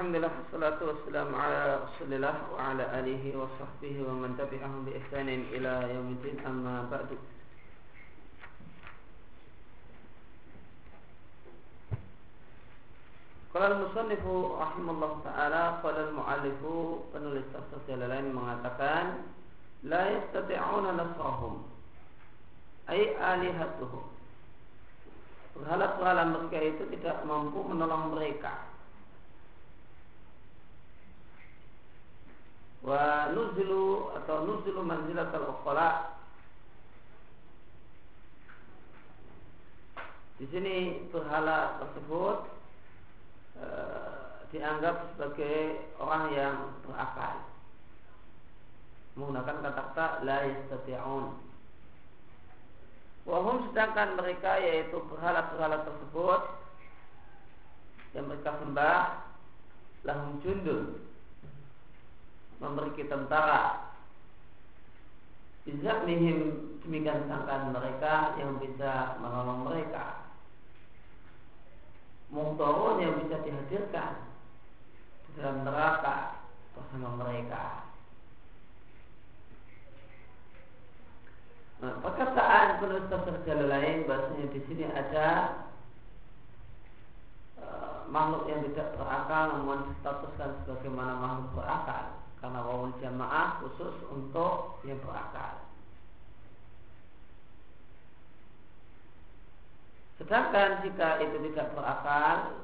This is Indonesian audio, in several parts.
Alhamdulillah salatu wassalamu ala Rasulillah wa ala alihi wa sahbihi wa man tabi'ahum bi ihsanin ila yaumiddin amma ba'du. Qala al-musannifu rahimallahu taala qala al-muallifu penulis tafsir Jalalain mengatakan la yastati'una nasrahum ay alihatuhum Berhala-berhala mereka itu tidak mampu menolong mereka wa nuzilu atau nuzilu manzilatal uqala di sini berhala tersebut e, dianggap sebagai orang yang berakal. Menggunakan kata-kata la yastati'un. Wahum sedangkan mereka yaitu berhala-berhala tersebut yang mereka sembah lahum jundul memiliki tentara. Bisa mihim demikian sangkaan mereka yang bisa menolong mereka. Mungtorun yang bisa dihadirkan di dalam neraka bersama mereka. Nah, perkataan penulis tafsir lain bahasanya di sini ada uh, makhluk yang tidak berakal namun statuskan sebagaimana makhluk berakal karena wawul jamaah khusus untuk yang berakal. Sedangkan jika itu tidak berakal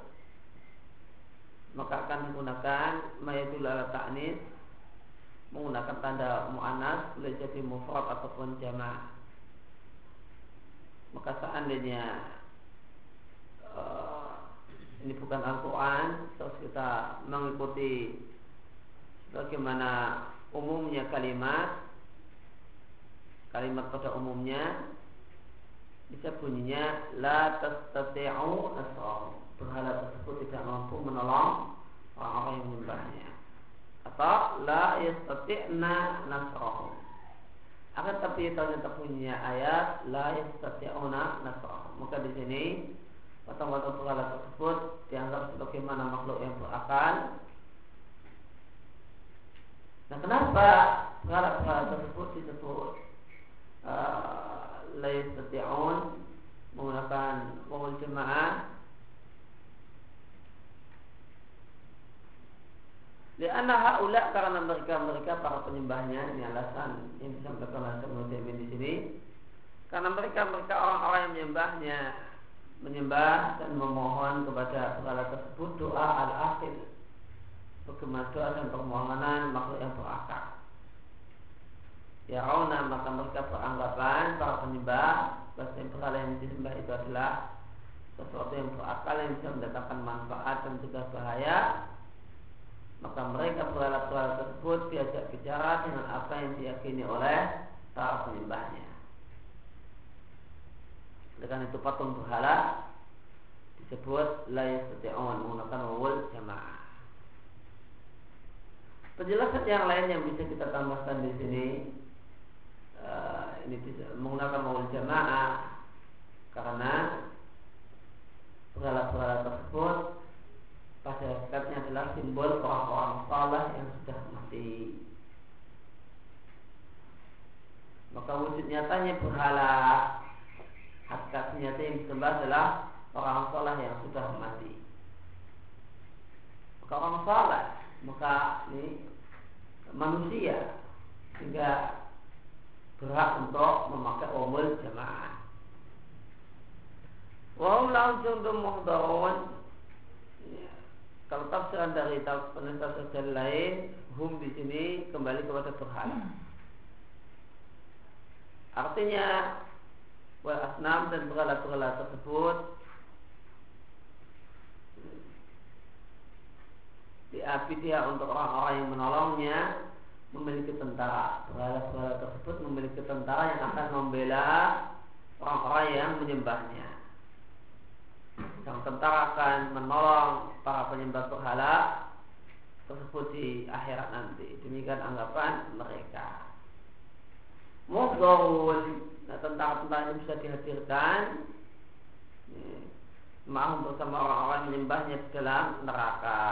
maka akan digunakan mayadul ala ta'nis menggunakan tanda mu'anas boleh jadi mufrad ataupun jamaah. Maka seandainya uh, ini bukan Al-Quran kita mengikuti Bagaimana umumnya kalimat? Kalimat pada umumnya Bisa bunyinya La tastati'u nasrahum Berhala tersebut tidak mampu menolong Orang-orang yang menyembahnya. Atau La yastati'na nasrahum akan tapi ternyata bunyinya ayat la yastati'una nasrahum. Maka di sini Potong-potong berhala tersebut dianggap sebagaimana makhluk yang berakal Nah kenapa perkara-perkara tersebut disebut uh, lain setiaun menggunakan wawul jemaah Lianna haula karena mereka mereka para penyembahnya ini alasan yang disampaikan oleh Ibnu di sini. Karena mereka mereka orang-orang yang menyembahnya menyembah dan memohon kepada berhala tersebut doa al-akhir doa dan permohonan makhluk yang berakal. Ya rauna maka mereka beranggapan para penyembah bahwa yang berhala yang disembah itu adalah sesuatu yang berakal yang bisa mendatangkan manfaat dan juga bahaya maka mereka berhala-berhala tersebut diajak bicara dengan apa yang diyakini oleh para penyembahnya. Dengan itu patung berhala disebut la yastati'un menggunakan wawul jamaah. Penjelasan yang lain yang bisa kita tambahkan di sini uh, ini bisa menggunakan maul jamaah karena perkara-perkara tersebut pada hakikatnya adalah simbol orang-orang salah yang sudah mati. Maka wujud nyatanya berhala hakikat nyata yang disembah adalah orang salah yang sudah mati. Maka orang salah maka ini manusia sehingga berhak untuk memakai umul jamaah. Wahum langsung muhdarun ya. Kalau tafsiran dari penelitian dari lain, hum di sini kembali kepada berhala. Artinya, wal asnam dan berhala-berhala tersebut diapi dia untuk orang-orang yang menolongnya memiliki tentara. Berhala-berhala tersebut memiliki tentara yang akan membela orang-orang yang menyembahnya. Yang tentara akan menolong para penyembah berhala tersebut di akhirat nanti. Demikian anggapan mereka. Mughdawun Nah tentara-tentara ini bisa dihadirkan. Maaf bersama orang-orang menyembahnya di dalam neraka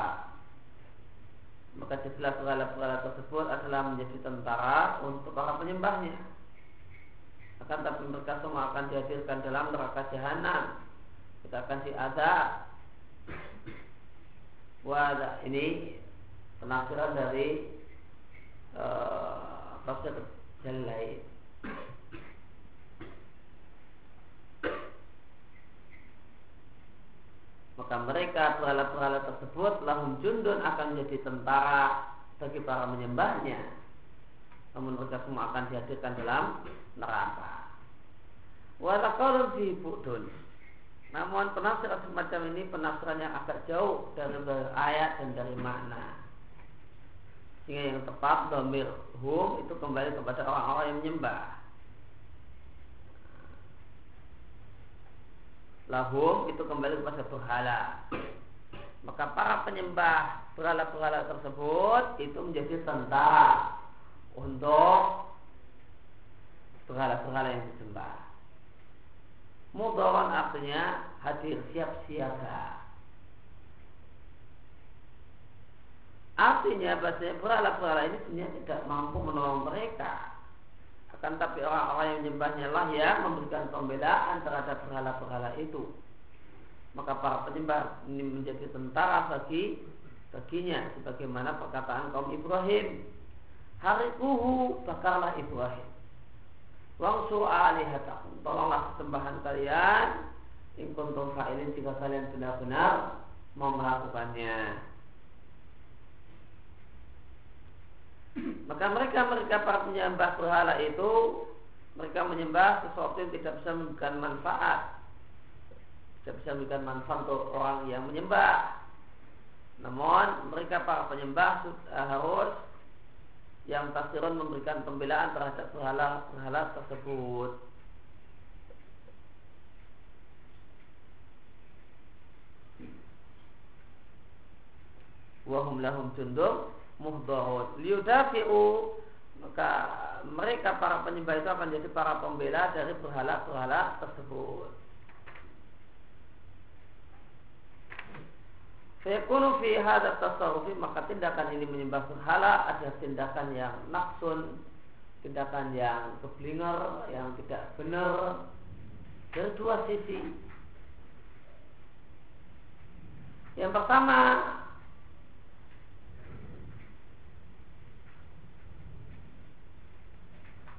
maka jadilah berhala-berhala tersebut adalah menjadi tentara untuk para penyembahnya. Akan tapi mereka semua akan dihadirkan dalam neraka jahanam. Kita akan diadab. Wah, ini penafsiran dari uh, tafsir Jalai. Maka mereka berhala-berhala tersebut lahum jundun akan menjadi tentara bagi para menyembahnya. Namun mereka semua akan dihadirkan dalam neraka. Walaqalun fi namun penafsiran semacam ini penafsiran yang agak jauh dari ayat dan dari makna. Sehingga yang tepat domir hum itu kembali kepada orang-orang yang menyembah lahum itu kembali kepada berhala maka para penyembah berhala-berhala tersebut itu menjadi tentara untuk berhala-berhala yang disembah. Mudawan artinya hadir siap siaga artinya bahasanya berhala-berhala ini sebenarnya tidak mampu menolong mereka akan tapi orang-orang yang menyembahnya lah yang memberikan pembelaan terhadap berhala-berhala itu. Maka para penyembah ini menjadi tentara bagi baginya sebagaimana perkataan kaum Ibrahim. Hari kuhu bakarlah Ibrahim. Wang alihatakum. Tolonglah sembahan kalian. In kuntum fa'ilin jika kalian benar-benar mau melakukannya. Maka mereka mereka para penyembah berhala itu mereka menyembah sesuatu yang tidak bisa memberikan manfaat. Tidak bisa memberikan manfaat untuk orang yang menyembah. Namun mereka para penyembah eh, harus yang tasirun memberikan pembelaan terhadap berhala-berhala tersebut. Wahum lahum jundum muhdahun liudafi'u maka mereka para penyembah itu akan jadi para pembela dari berhala-berhala tersebut. Fayakunu fi hadha tasawufi maka tindakan ini menyembah berhala ada tindakan yang naksun, tindakan yang keblinger, yang tidak benar dari dua sisi. Yang pertama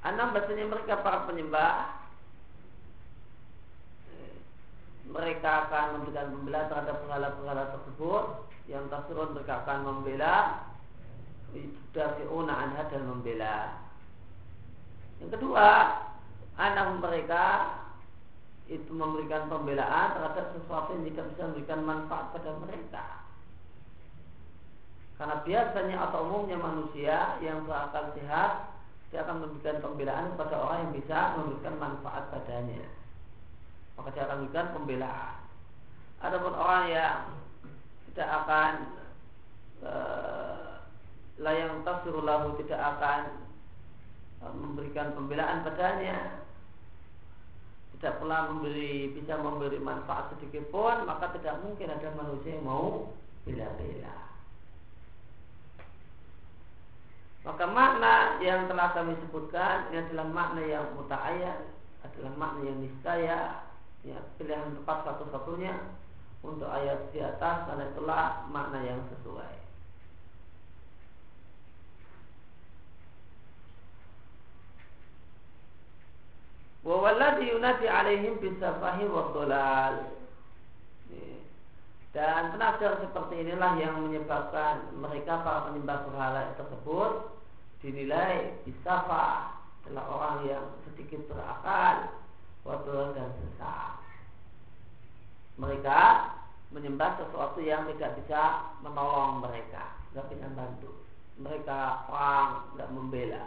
Enam bahasanya mereka para penyembah. Mereka akan memberikan pembela terhadap pengala-pengala tersebut. Yang tasirun mereka akan membela. Dafi'una anha dan membela. Yang kedua Anak mereka itu memberikan pembelaan terhadap sesuatu yang tidak bisa memberikan manfaat pada mereka. Karena biasanya atau umumnya manusia yang berakal sehat dia akan memberikan pembelaan kepada orang yang bisa memberikan manfaat padanya. Maka dia akan memberikan pembelaan. Adapun orang yang tidak akan e, layang tasirulahu tidak akan e, memberikan pembelaan padanya tidak pernah memberi bisa memberi manfaat sedikit pun maka tidak mungkin ada manusia yang mau bela-bela Maka makna yang telah kami sebutkan ini adalah makna yang muta'ayyan, adalah makna yang niscaya, ya, pilihan tepat satu-satunya untuk ayat di atas karena itulah makna yang sesuai. Wawalladhi yunadi alaihim bisafahi wa. Dan penafsir seperti inilah yang menyebabkan mereka para penyembah berhala tersebut dinilai bisafa adalah orang yang sedikit berakal, waduh dan sesat. Mereka menyembah sesuatu yang tidak bisa menolong mereka, tidak bisa bantu. Mereka orang tidak membela.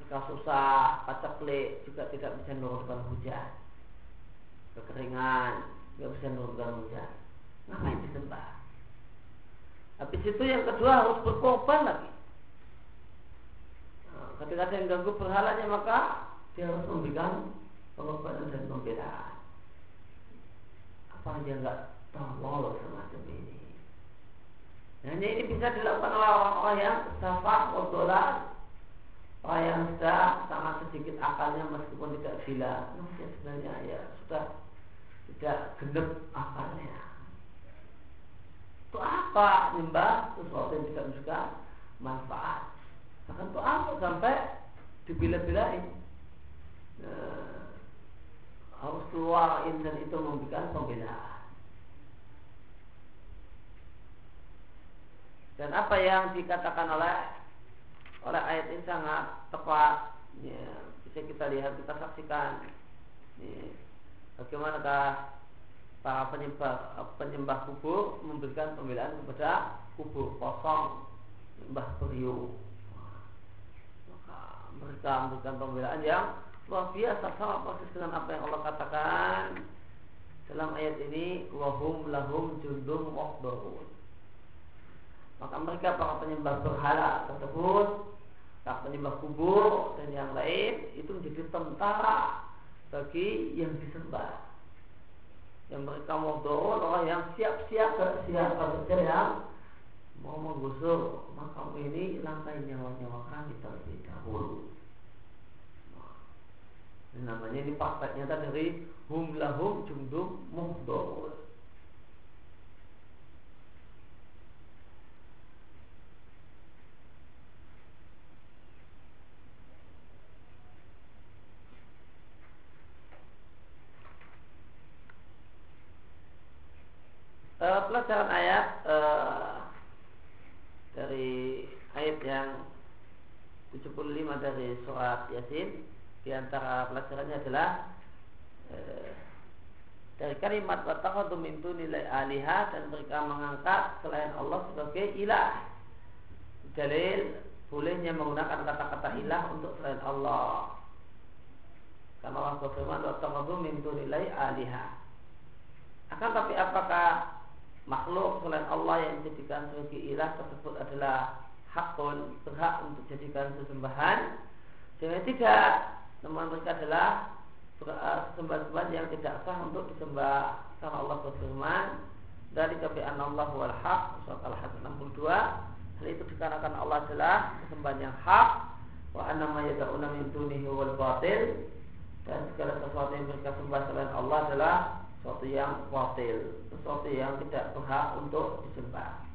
Mereka susah, pacaklik juga tidak bisa menurunkan hujan. Kekeringan, tidak bisa menurunkan hujan. Ngapain disembah? Habis itu yang kedua harus berkorban lagi ketika ada yang ganggu berhalanya maka dia harus memberikan pengobatan dan pembelaan. Apa dia nggak tahu semacam ini? Hanya ini bisa dilakukan oleh orang-orang yang safah, odolah, orang yang sudah sangat sedikit akalnya meskipun tidak gila. Nah, sebenarnya ya sudah tidak genep akalnya. Itu apa nyembah sesuatu yang tidak juga manfaat. Bahkan itu apa sampai dibila-bilain. Nah, harus keluar dan itu memberikan pembelaan. Dan apa yang dikatakan oleh oleh ayat ini sangat tepat. Ya, bisa kita lihat, kita saksikan. Ya, bagaimanakah para penyembah penyembah kubur memberikan pembelaan kepada kubur kosong, mbah periuk. Mereka memberikan pembelaan yang luar biasa sama persis dengan apa yang Allah katakan dalam ayat ini wahum lahum jundum muhdharun maka mereka para penyembah berhala tersebut para penyembah kubur dan yang lain itu menjadi tentara bagi yang disembah yang mereka mau orang yang siap-siap siapa saja yang mau menggusur makam ini langkai nyawa-nyawa kami terlebih dahulu ini namanya ini prakteknya dari hum lahum jumdum muhdorun uh, pelajaran ayat uh, dari ayat yang 75 dari surat Yasin di antara pelajarannya adalah uh, dari kalimat watakhadu min nilai alihah dan mereka mengangkat selain Allah sebagai ilah. Dalil bolehnya menggunakan kata-kata ilah untuk selain Allah. Karena Allah berfirman watakhadu min nilai alihah. Akan tapi apakah makhluk selain Allah yang dijadikan sebagai ilah tersebut adalah hakun berhak untuk dijadikan sesembahan. Jangan tidak namun mereka adalah sesembahan-sembahan yang tidak sah untuk disembah karena Allah berfirman dari kebiasaan Allah wal haq surat al-haq 62 hal itu dikarenakan Allah adalah sesembahan yang hak. Wa anna ma yad'una min dunihi wal batil. Dan segala sesuatu yang mereka sembah selain Allah adalah sesuatu yang batil sesuatu yang tidak berhak untuk disembah.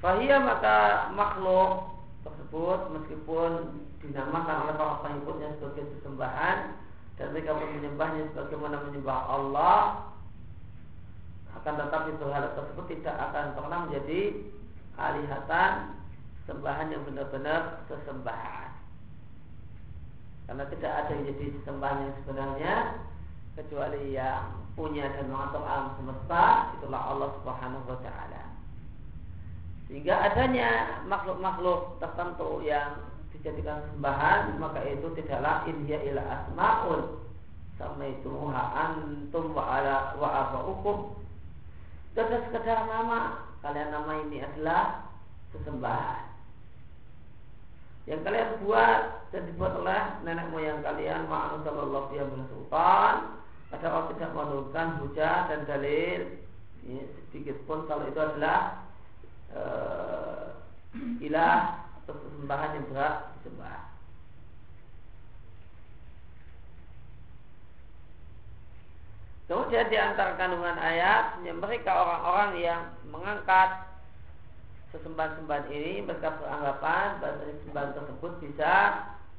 Fahia maka makhluk tersebut meskipun dinamakan oleh para pengikutnya sebagai sesembahan dan mereka pun menyembahnya sebagaimana menyembah Allah akan tetapi berhala tersebut tidak akan pernah menjadi alihatan sembahan yang benar-benar sesembahan karena tidak ada yang jadi sesembahan yang sebenarnya kecuali yang punya dan mengatur alam semesta itulah Allah Subhanahu wa taala. Sehingga adanya makhluk-makhluk tertentu yang dijadikan sembahan maka itu tidaklah inhiya ila asmaul sama itu antum wa ala wa abaukum. Itu sekedar nama kalian nama ini adalah sesembahan. Yang kalian buat dan dibuat oleh nenek moyang kalian ma'anzalallahu biha min sultan maka kalau tidak menurunkan hujah dan dalil. Ya, sedikit pun kalau itu adalah uh, ilah atau sesembahan yang berat disembah. Kemudian di antara kandungan ayat yang mereka orang-orang yang mengangkat sesembahan-sembahan ini mereka beranggapan bahwa sesembahan tersebut bisa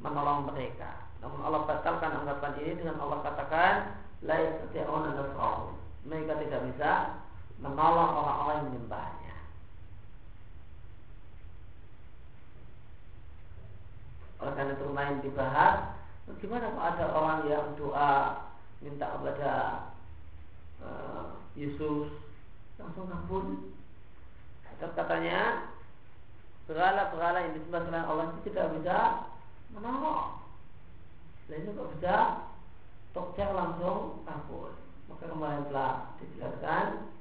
menolong mereka. Namun Allah batalkan anggapan ini dengan Allah katakan la yastati'una nasrahum. Mereka tidak bisa menolong orang-orang yang menyembahnya. Oleh itu lain dibahas, bagaimana kalau ada orang yang doa minta kepada uh, Yesus langsung kabul. Dan katanya berhala-berhala yang disembah selain Allah itu tidak bisa menolong. Lainnya kok bisa Tokcer langsung kabur Maka kemarin telah dijelaskan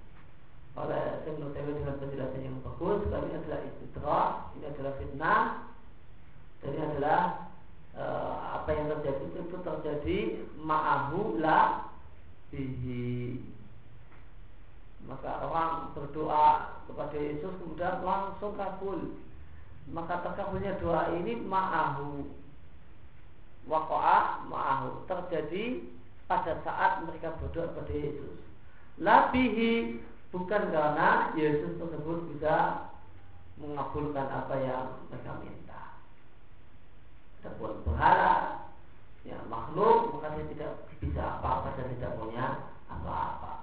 oleh Ibnu Taimiyah dengan penjelasan yang bagus. Kali ini adalah istidrak, ini adalah fitnah, dan ini adalah e, apa yang terjadi itu terjadi ma'ahu la bihi. maka orang berdoa kepada Yesus kemudian langsung kabul. Maka terkabulnya doa ini ma'ahu. Waqa'a ma'ahu. Terjadi pada saat mereka berdoa kepada Yesus. Labihi bukan karena Yesus tersebut bisa mengabulkan apa yang mereka minta Adapun berhala ya makhluk maka dia tidak bisa apa-apa dan tidak punya apa-apa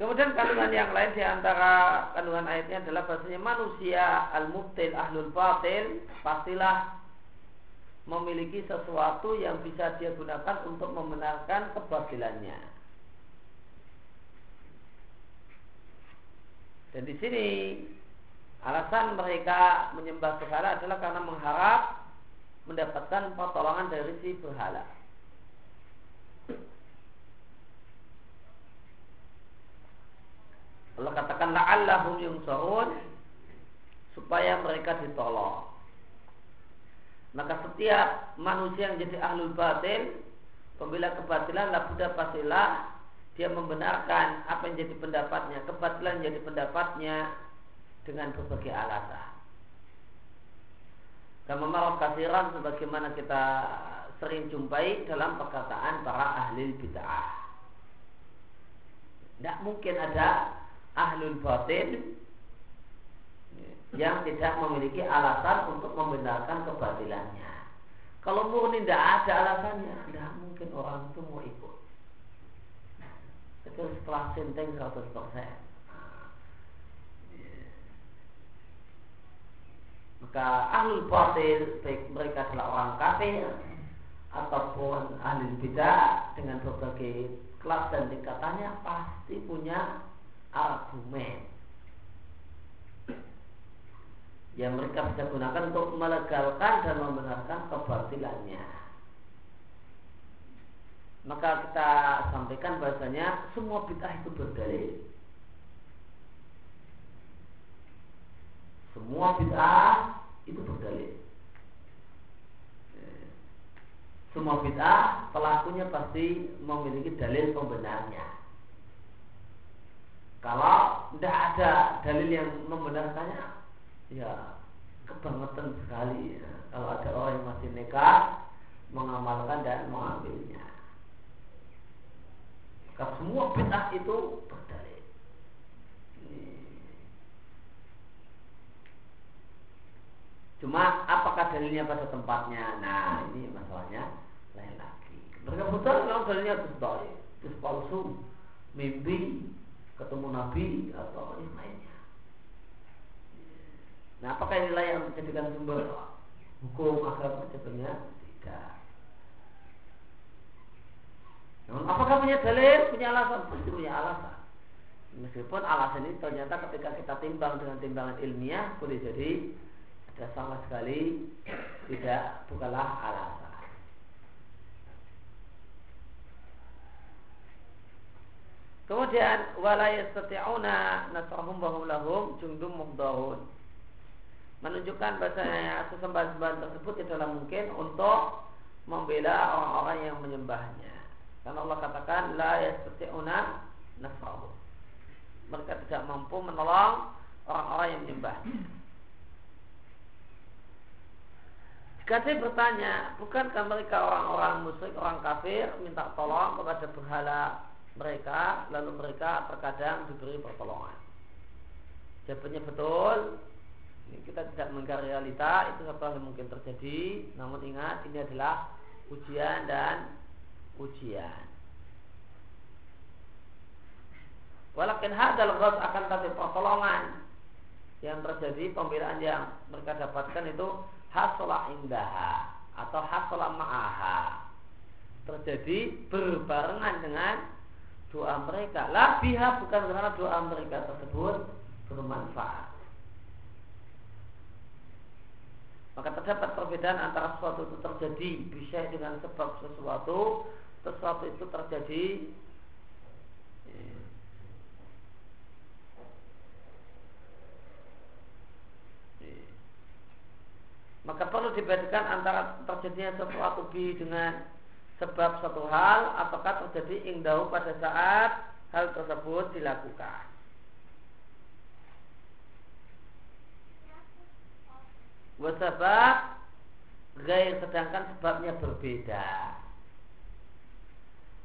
Kemudian kandungan yang lain di antara kandungan ayatnya adalah bahasanya manusia al-mubtil ahlul batil pastilah memiliki sesuatu yang bisa dia gunakan untuk membenarkan kebatilannya. Dan di sini alasan mereka menyembah berhala adalah karena mengharap mendapatkan pertolongan dari si berhala. Allah katakan la'allahum yungsarun supaya mereka ditolong. Maka setiap manusia yang jadi ahlul batil pembela kebatilan labuda pastilah dia membenarkan apa yang jadi pendapatnya, kebatilan jadi pendapatnya dengan berbagai alasan. Kama marah kasiran sebagaimana kita sering jumpai dalam perkataan para ahli bid'ah. Tidak mungkin ada ahlul batin yang tidak memiliki alasan untuk membenarkan kebatilannya. Kalau murni tidak ada alasannya, tidak mungkin orang itu mau ikut. Kecuali setelah senteng 100 persen. Maka ahlul batil baik mereka adalah orang kafir ataupun ahli bidah dengan berbagai kelas dan tingkatannya pasti punya argumen yang mereka bisa gunakan untuk melegalkan dan membenarkan kebatilannya. Maka kita sampaikan bahasanya semua bid'ah itu berdalil. Semua bid'ah itu berdalil. Semua bid'ah pelakunya pasti memiliki dalil pembenarnya. Kalau tidak ada dalil yang membenarkannya, ya kebangetan sekali. Ya. Kalau ada orang yang masih nekat mengamalkan dan mengambilnya. Maka semua bid'ah itu berdalil. Cuma apakah dalilnya pada tempatnya? Nah ini masalahnya lain lagi. Mereka betul kalau dalilnya itu itu palsu, mimpi, ketemu Nabi atau yang lainnya. Nah, apakah ini layak untuk dijadikan sumber hukum agama? Jawabannya tidak. Namun, apakah punya dalil? Punya alasan? Pasti punya alasan. Meskipun alasan ini ternyata ketika kita timbang dengan timbangan ilmiah boleh jadi ada sama sekali tidak bukanlah alasan. Kemudian wala yastati'una nasrahum wa lahum jundum muhdahun. Menunjukkan bahasanya sesembahan-sembahan tersebut tidaklah mungkin untuk membela orang-orang yang menyembahnya. Karena Allah katakan la yastati'una nasrahum. Mereka tidak mampu menolong orang-orang yang menyembahnya. Jika saya bertanya, bukankah mereka orang-orang musyrik, orang kafir minta tolong kepada berhala mereka lalu mereka terkadang diberi pertolongan. Jawabannya betul. Kita tidak mengingkari realita itu satu yang mungkin terjadi. Namun ingat ini adalah ujian dan ujian. Walakin hadal ghaz akan tapi pertolongan yang terjadi pembelaan yang mereka dapatkan itu hasolah indaha atau hasolah ma'aha. Terjadi berbarengan dengan doa mereka. Lah biha bukan karena doa mereka tersebut bermanfaat. Maka terdapat perbedaan antara sesuatu itu terjadi bisa dengan sebab sesuatu sesuatu itu terjadi maka perlu dibedakan antara terjadinya sesuatu bi dengan sebab satu hal ataukah terjadi ingdahu pada saat hal tersebut dilakukan. Wasabab gair sedangkan sebabnya berbeda.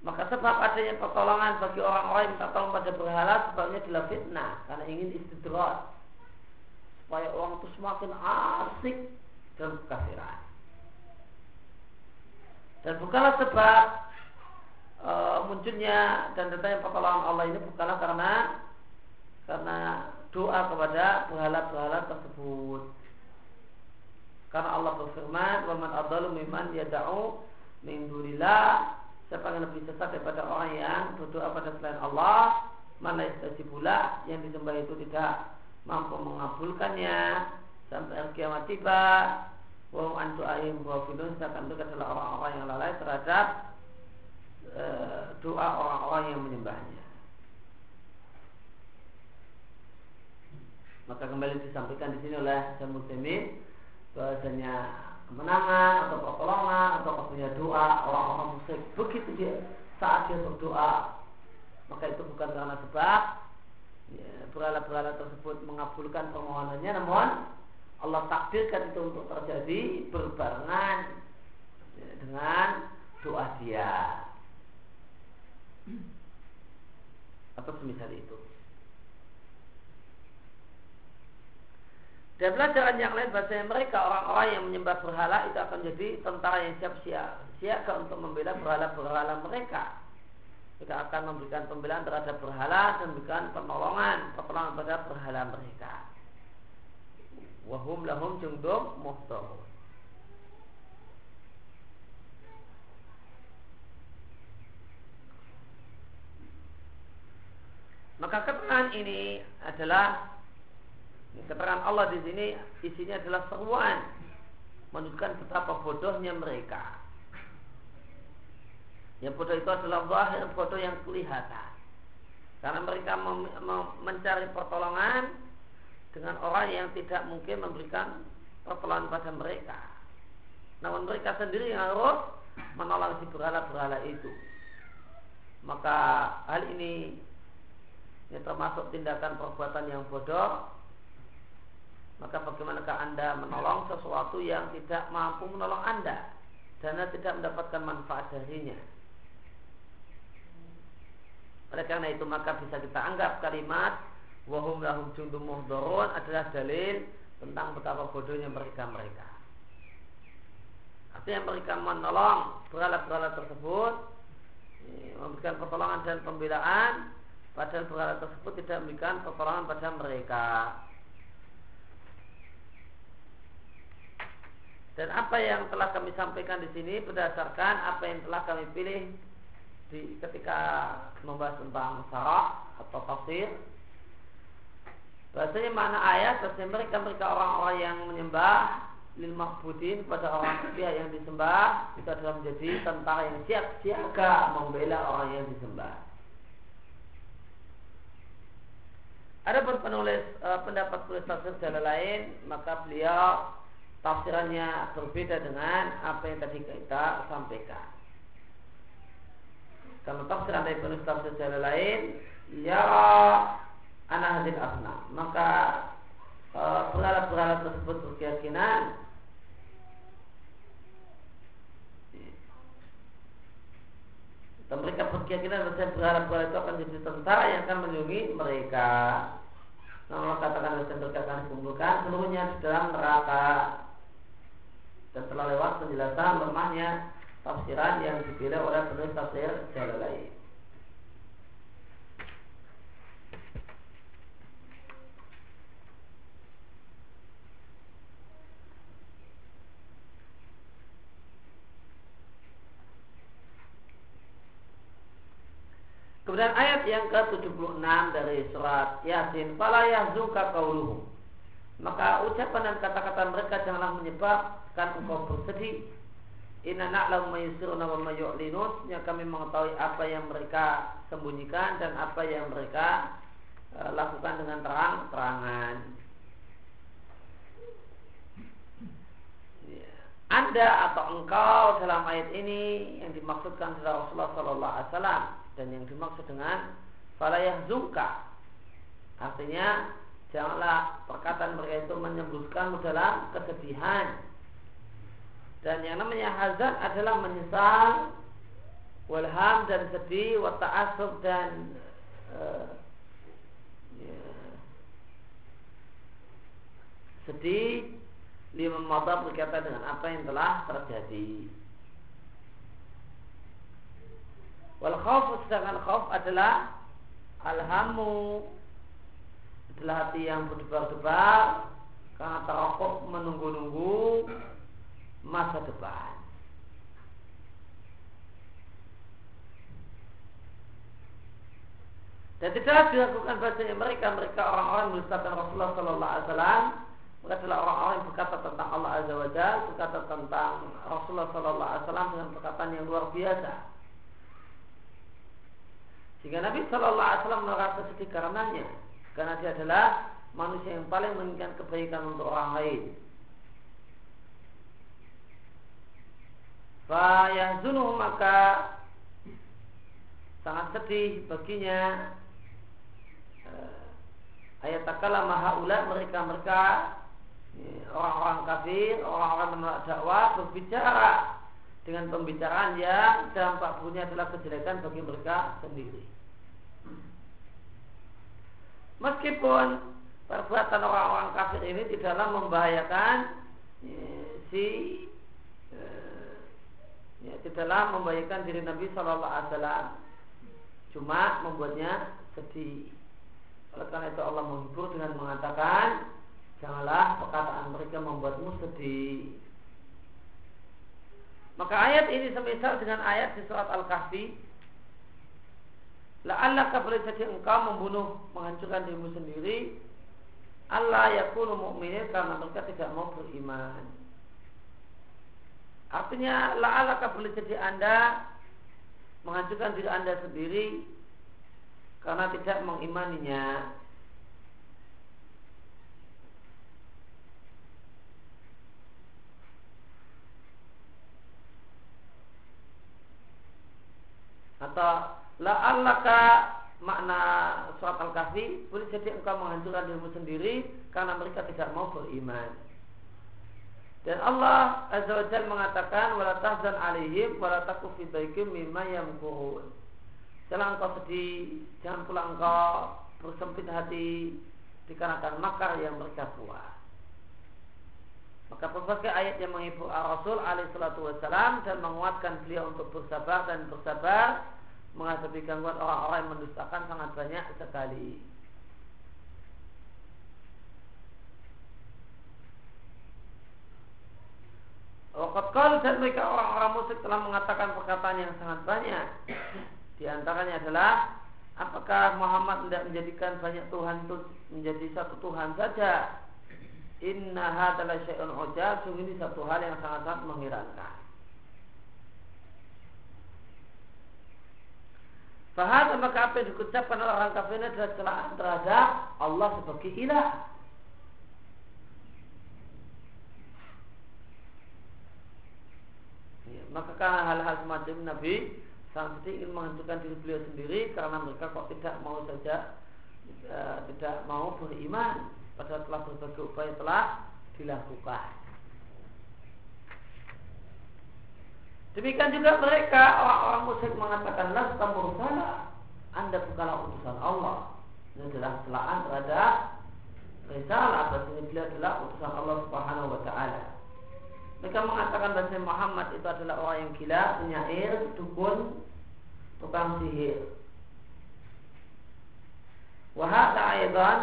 Maka sebab adanya pertolongan bagi orang-orang yang minta tolong pada berhala sebabnya adalah fitnah karena ingin istidrat supaya orang itu semakin asik dalam kekafiran. Dan bukanlah sebab e, munculnya dan datangnya pertolongan Allah ini bukanlah karena karena doa kepada berhala-berhala tersebut. Karena Allah berfirman, "Wa man adallu mimman yad'u min dunillah" Siapa yang lebih sesat daripada orang yang berdoa pada selain Allah, mana istajibullah yang disembah itu tidak mampu mengabulkannya sampai kiamat tiba wa antu ayim ghafilun sedangkan mereka adalah orang-orang yang lalai terhadap e, doa orang-orang yang menyembahnya. Maka kembali disampaikan di sini oleh Syamul Temin bahwasanya kemenangan atau pertolongan atau punya doa orang-orang musyrik. Begitu dia saat dia berdoa maka itu bukan karena sebab ya, berhala-berhala tersebut mengabulkan permohonannya. Namun Allah takdirkan itu untuk terjadi berbarengan ya, dengan doa dia. Atau semisal itu. Dan pelajaran yang lain bahasanya mereka orang-orang yang menyembah berhala itu akan jadi tentara yang siap siap siaga untuk membela berhala-berhala mereka. Mereka akan memberikan pembelaan terhadap berhala dan memberikan penolongan, pertolongan pada berhala mereka wahum lahum jundum muhtarun Maka keterangan ini adalah keterangan Allah di sini isinya adalah seruan menunjukkan betapa bodohnya mereka. Yang bodoh itu adalah zahir bodoh yang kelihatan. Karena mereka mencari pertolongan dengan orang yang tidak mungkin memberikan pertolongan pada mereka. Namun mereka sendiri yang harus menolong si berhala-berhala itu. Maka hal ini ini termasuk tindakan perbuatan yang bodoh. Maka bagaimanakah Anda menolong sesuatu yang tidak mampu menolong Anda dan tidak mendapatkan manfaat darinya. Oleh karena itu maka bisa kita anggap kalimat wahum lahum jundum adalah dalil tentang betapa bodohnya mereka-mereka. Artinya mereka menolong berhala-berhala tersebut memberikan pertolongan dan pembelaan padahal berhala tersebut tidak memberikan pertolongan pada mereka. Dan apa yang telah kami sampaikan di sini berdasarkan apa yang telah kami pilih di ketika membahas tentang sarah atau tafsir Bahasanya mana ayat bahasanya mereka mereka orang-orang yang menyembah lil mahbudin pada orang pihak yang disembah itu adalah menjadi tentara yang siap siaga membela orang yang disembah. Ada penulis e, pendapat penulis tafsir jalan lain maka beliau tafsirannya berbeda dengan apa yang tadi kita sampaikan. Kalau tafsiran dari penulis tafsir jalan lain ya anak hadil asna maka e, berhala-berhala tersebut berkeyakinan dan mereka berkeyakinan bahwa berhala-berhala itu akan jadi tentara yang akan melindungi mereka. Nah, Allah katakan dan mereka akan dikumpulkan seluruhnya di dalam neraka. Dan telah lewat penjelasan lemahnya tafsiran yang dipilih oleh penulis tafsir jalan lain. Kemudian ayat yang ke-76 dari surat Yasin, "Fala yahzuka qauluhum." Maka ucapan dan kata-kata mereka janganlah menyebabkan engkau bersedih. Inna na'lamu ma yusiruna wa ma yu'linun. Ya kami mengetahui apa yang mereka sembunyikan dan apa yang mereka e, lakukan dengan terang-terangan. anda atau engkau dalam ayat ini yang dimaksudkan Rasulullah Sallallahu Alaihi Wasallam dan yang dimaksud dengan falayah zungka artinya janganlah perkataan mereka itu menyebutkan dalam kesedihan dan yang namanya hazan adalah menyesal walham dan sedih wa ta'asub dan uh, ya, sedih lima mata berkaitan dengan apa yang telah terjadi. Wal khauf sedangkan khauf adalah alhamu adalah hati yang berdebar-debar karena terakuk menunggu-nunggu masa depan. Dan tidak dilakukan bahasanya mereka mereka orang-orang mendustakan Rasulullah Sallallahu Alaihi Wasallam mereka adalah orang-orang yang berkata tentang Allah Azza wa Jalla, berkata tentang Rasulullah Sallallahu Alaihi Wasallam dengan perkataan yang luar biasa. Sehingga Nabi Sallallahu Alaihi Wasallam merasa sedih karenanya, karena dia adalah manusia yang paling menginginkan kebaikan untuk orang lain. Fayahzunuh maka sangat sedih baginya eh, ayat takala mahaula mereka mereka orang-orang kafir, orang-orang menolak dakwah berbicara dengan pembicaraan yang dampak punya adalah kejelekan bagi mereka sendiri. Meskipun perbuatan orang-orang kafir ini tidaklah membahayakan ya, si ya, tidaklah membahayakan diri Nabi Wasallam, cuma membuatnya sedih. Oleh karena itu Allah menghibur dengan mengatakan Janganlah perkataan mereka membuatmu sedih. Maka ayat ini semisal dengan ayat di surat Al-Kahfi. La'allaka boleh jadi engkau membunuh, menghancurkan dirimu sendiri. Allah yakunu mu'minin karena mereka tidak mau beriman. Artinya la'allaka boleh jadi anda menghancurkan diri anda sendiri karena tidak mengimaninya. atau la'allaka makna surat al-kahfi boleh jadi engkau menghancurkan dirimu sendiri karena mereka tidak mau beriman. Dan Allah Azza wa Jalla mengatakan wala tahzan alaihim wala taku fi mimma yamkurun. Jangan engkau sedih, jangan pula engkau bersempit hati dikarenakan makar yang mereka buat. Maka berbagai ayat yang menghibur Rasul alaihi salatu wassalam dan menguatkan beliau untuk bersabar dan bersabar menghadapi gangguan orang-orang yang mendustakan sangat banyak sekali. Wakat kalau dan mereka orang-orang musik telah mengatakan perkataan yang sangat banyak. Di antaranya adalah apakah Muhammad tidak menjadikan banyak Tuhan itu menjadi satu Tuhan saja? Inna hadalah syai'un ujab, sungguh ini satu hal yang sangat-sangat mengherankan. Fahad maka apa yang diucapkan oleh orang kafir ini adalah celaan terhadap Allah sebagai ilah. Ya, maka karena hal-hal semacam Nabi sangat ingin menghancurkan diri beliau sendiri karena mereka kok tidak mau saja e, tidak mau beriman padahal telah berbagai upaya telah dilakukan. Demikian juga mereka orang-orang musyrik mengatakan lasta mursala. Anda bukanlah utusan Allah. Ini adalah celaan terhadap risalah bahwa ini adalah utusan Allah Subhanahu wa taala. Mereka mengatakan bahwa Muhammad itu adalah orang yang gila, penyair, dukun, tukang sihir. Wahada aydan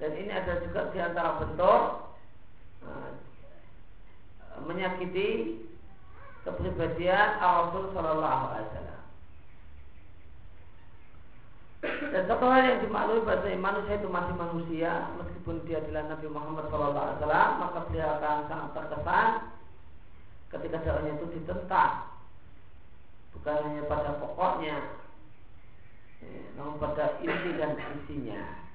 dan ini ada juga di antara bentuk uh, menyakiti kepribadian Rasul Shallallahu Alaihi Wasallam. Dan satu hal yang dimaklumi bahwa manusia itu masih manusia. Meskipun dia adalah Nabi Muhammad Shallallahu Alaihi Wasallam maka dia akan sangat terkesan ketika dakwahnya itu ditentang. Bukan hanya pada pokoknya ya, namun pada isi dan isinya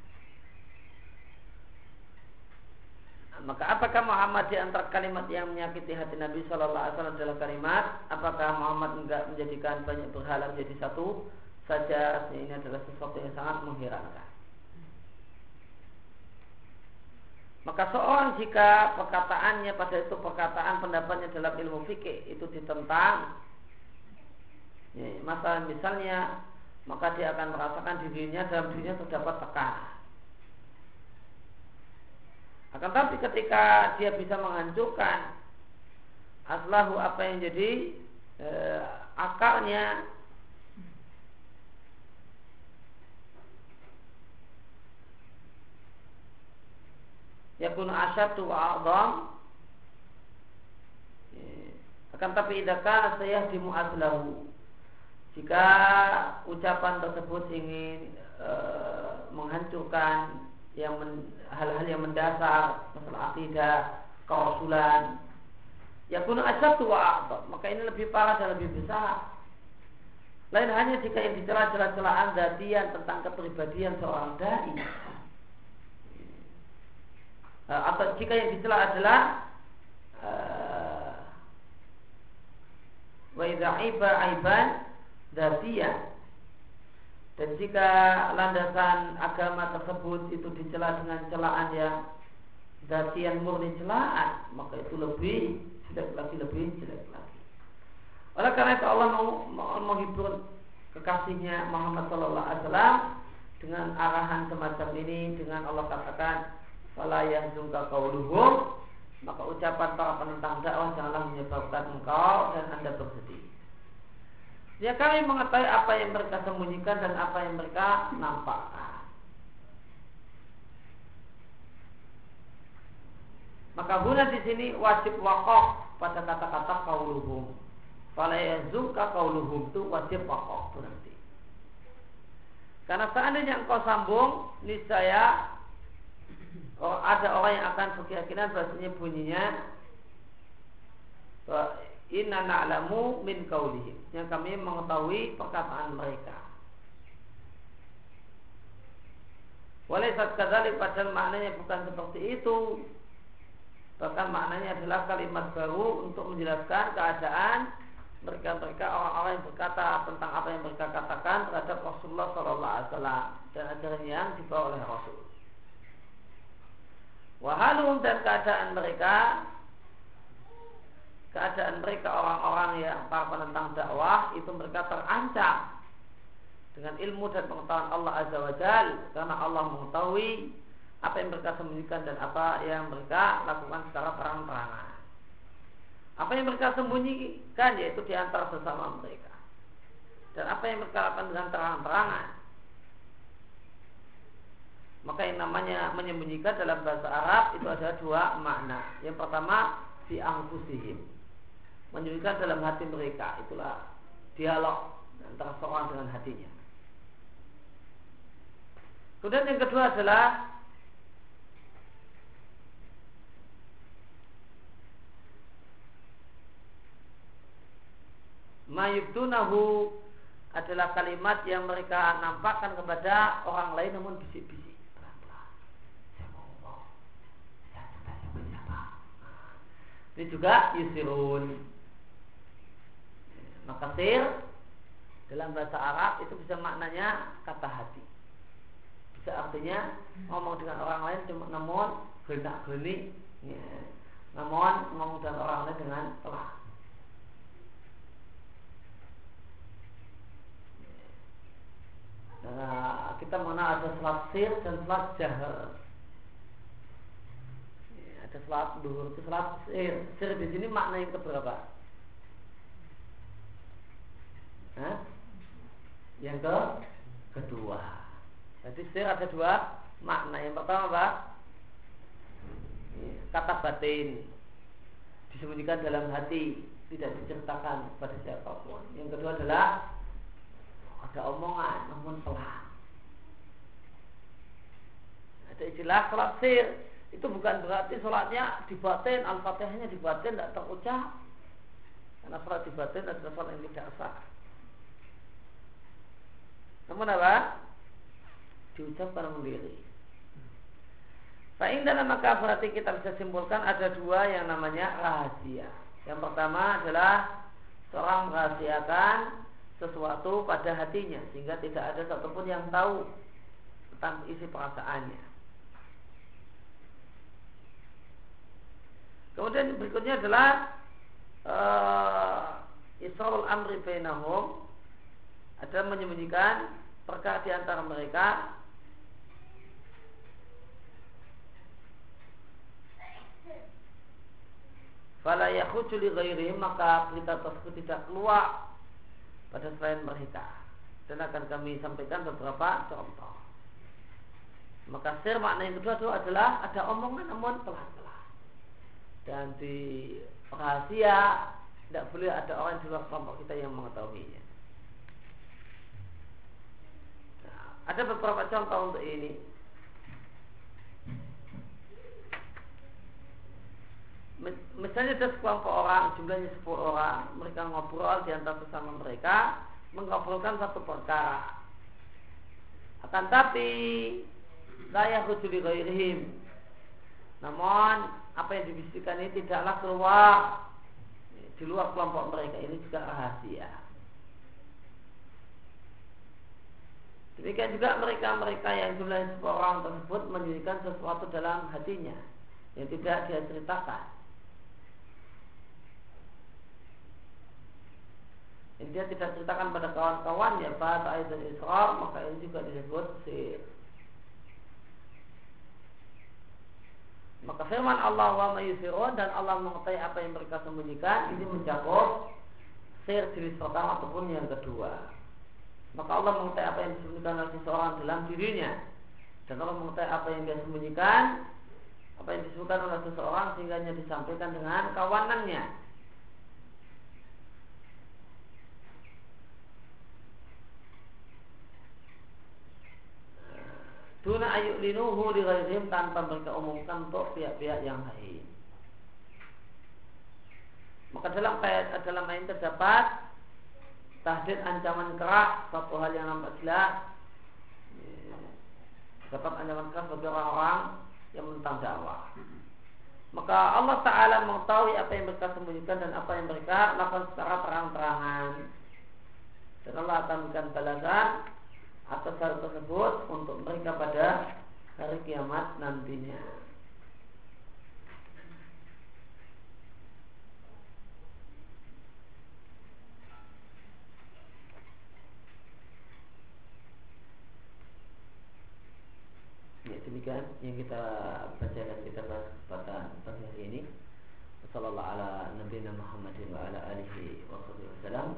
maka apakah Muhammad di antara kalimat yang menyakiti hati Nabi Shallallahu Alaihi Wasallam adalah kalimat apakah Muhammad enggak menjadikan banyak berhala menjadi satu saja ini adalah sesuatu yang sangat mengherankan. Maka seorang jika perkataannya pada itu perkataan pendapatnya dalam ilmu fikih itu ditentang, ya, masalah misalnya maka dia akan merasakan dirinya dalam dirinya terdapat tekanan. Akan tapi ketika dia bisa menghancurkan aslahu apa yang jadi eh, akarnya yakun asyadu wa a'zam akan tapi idaka saya dimu aslahu jika ucapan tersebut ingin e, menghancurkan yang hal-hal yang mendasar masalah akidah kerasulan yakun asyadu wa a'zam maka ini lebih parah dan lebih besar. Lain hanya jika yang dicela celah-celahan datian tentang kepribadian seorang dai. Eh, atau jika yang dicela adalah eh, wa idza aiba aiban dzatiyah dan jika landasan agama tersebut itu dicela dengan celaan yang datian murni celaan maka itu lebih jelek lagi lebih jelek lagi oleh karena itu Allah mau menghibur kekasihnya Muhammad Sallallahu Alaihi Wasallam dengan arahan semacam ini dengan Allah katakan Fala yahzunka qauluhum maka ucapan para penentang dakwah janganlah menyebabkan engkau dan anda bersedih. Ya kami mengetahui apa yang mereka sembunyikan dan apa yang mereka nampakkan. Maka guna di sini wajib wakaf pada kata-kata kauluhum. Fala yazunka kauluhum itu wajib wakaf berarti. Karena seandainya engkau sambung, niscaya oh, ada orang yang akan berkeyakinan bahasanya bunyinya Inna na'lamu min kaulihim Yang kami mengetahui perkataan mereka. Walaisat kadali padahal maknanya bukan seperti itu. Bahkan maknanya adalah kalimat baru untuk menjelaskan keadaan mereka-mereka orang-orang yang berkata tentang apa yang mereka katakan terhadap Rasulullah SAW dan ajaran yang dibawa oleh Rasul. Wahalum dan keadaan mereka keadaan mereka orang-orang yang para penentang dakwah itu mereka terancam dengan ilmu dan pengetahuan Allah Azza wa Jal karena Allah mengetahui apa yang mereka sembunyikan dan apa yang mereka lakukan secara terang-terangan. Apa yang mereka sembunyikan yaitu di antara sesama mereka. Dan apa yang mereka lakukan dengan terang-terangan maka yang namanya menyembunyikan dalam bahasa Arab itu ada dua makna. Yang pertama di angkusihim. Menyembunyikan dalam hati mereka. Itulah dialog antara seorang dengan hatinya. Kemudian yang kedua adalah mayubtunahu adalah kalimat yang mereka nampakkan kepada orang lain namun bisik-bisik. Ini juga yusirun. Maka sir dalam bahasa Arab itu bisa maknanya kata hati. Bisa artinya ngomong dengan orang lain cuma namun genak genik, ya. namun ngomong dengan orang lain dengan telah. Nah, kita mengenal ada selat sir dan selat jahar ada sholat duhur, sholat sir. Sir di sini makna yang keberapa? Hah? Yang ke kedua. Jadi sir ada dua makna. Yang pertama apa? Kata batin disembunyikan dalam hati, tidak diceritakan pada siapa pun. Yang kedua adalah ada omongan namun pelan. Ada istilah sholat sir itu bukan berarti sholatnya dibatin, al-fatihahnya dibatin, tidak terucap. Karena sholat dibatin adalah sholat yang tidak sah. Namun apa? Diucapkan sendiri. Fa'in dalam maka berarti kita bisa simpulkan ada dua yang namanya rahasia. Yang pertama adalah seorang merahasiakan sesuatu pada hatinya sehingga tidak ada satupun yang tahu tentang isi perasaannya. Kemudian berikutnya adalah uh, amri bainahum ada menyembunyikan perkara di antara mereka Fala yakhuju li maka berita tersebut tidak keluar pada selain mereka. Dan akan kami sampaikan beberapa contoh. Maka sir makna yang kedua itu adalah ada omongan namun pelan-pelan. Dan di rahasia tidak boleh ada orang di luar kelompok kita yang mengetahuinya. Nah, ada beberapa contoh untuk ini. misalnya ada sekelompok orang jumlahnya 10 orang mereka ngobrol di antara sesama mereka mengobrolkan satu perkara. Akan tapi saya hujuli ghairihim. Namun apa yang dibisikkan ini tidaklah keluar di luar kelompok mereka. Ini juga rahasia Demikian juga mereka-mereka yang jumlahnya 10 orang tersebut menyembunyikan sesuatu dalam hatinya yang tidak dia ceritakan. dia tidak ceritakan pada kawan-kawan ya bahasa ayat dan israr maka ini juga disebut sir maka firman Allah wa mayusirun dan Allah mengetahui apa yang mereka sembunyikan ini mencakup sir jenis pertama ataupun yang kedua maka Allah mengetahui apa yang disembunyikan oleh seseorang dalam dirinya dan Allah mengetahui apa yang dia sembunyikan apa yang disebutkan oleh seseorang sehingga disampaikan dengan kawanannya Duna ayuk linuhu ghairihim tanpa mereka umumkan untuk pihak-pihak yang lain. Maka dalam ayat dalam ayat terdapat tahdid ancaman keras satu hal yang nampak jelas dapat ancaman keras bagi orang-orang yang menentang dakwah. Maka Allah Ta'ala mengetahui apa yang mereka sembunyikan dan apa yang mereka lakukan secara terang-terangan. Dan Allah akan memberikan balasan atas hal tersebut untuk mereka pada hari kiamat nantinya. Ya demikian yang kita baca dan kita bahas kesempatan pagi hari ini. Wassalamualaikum ala nabiyina Muhammadin wa ala alihi wa wa.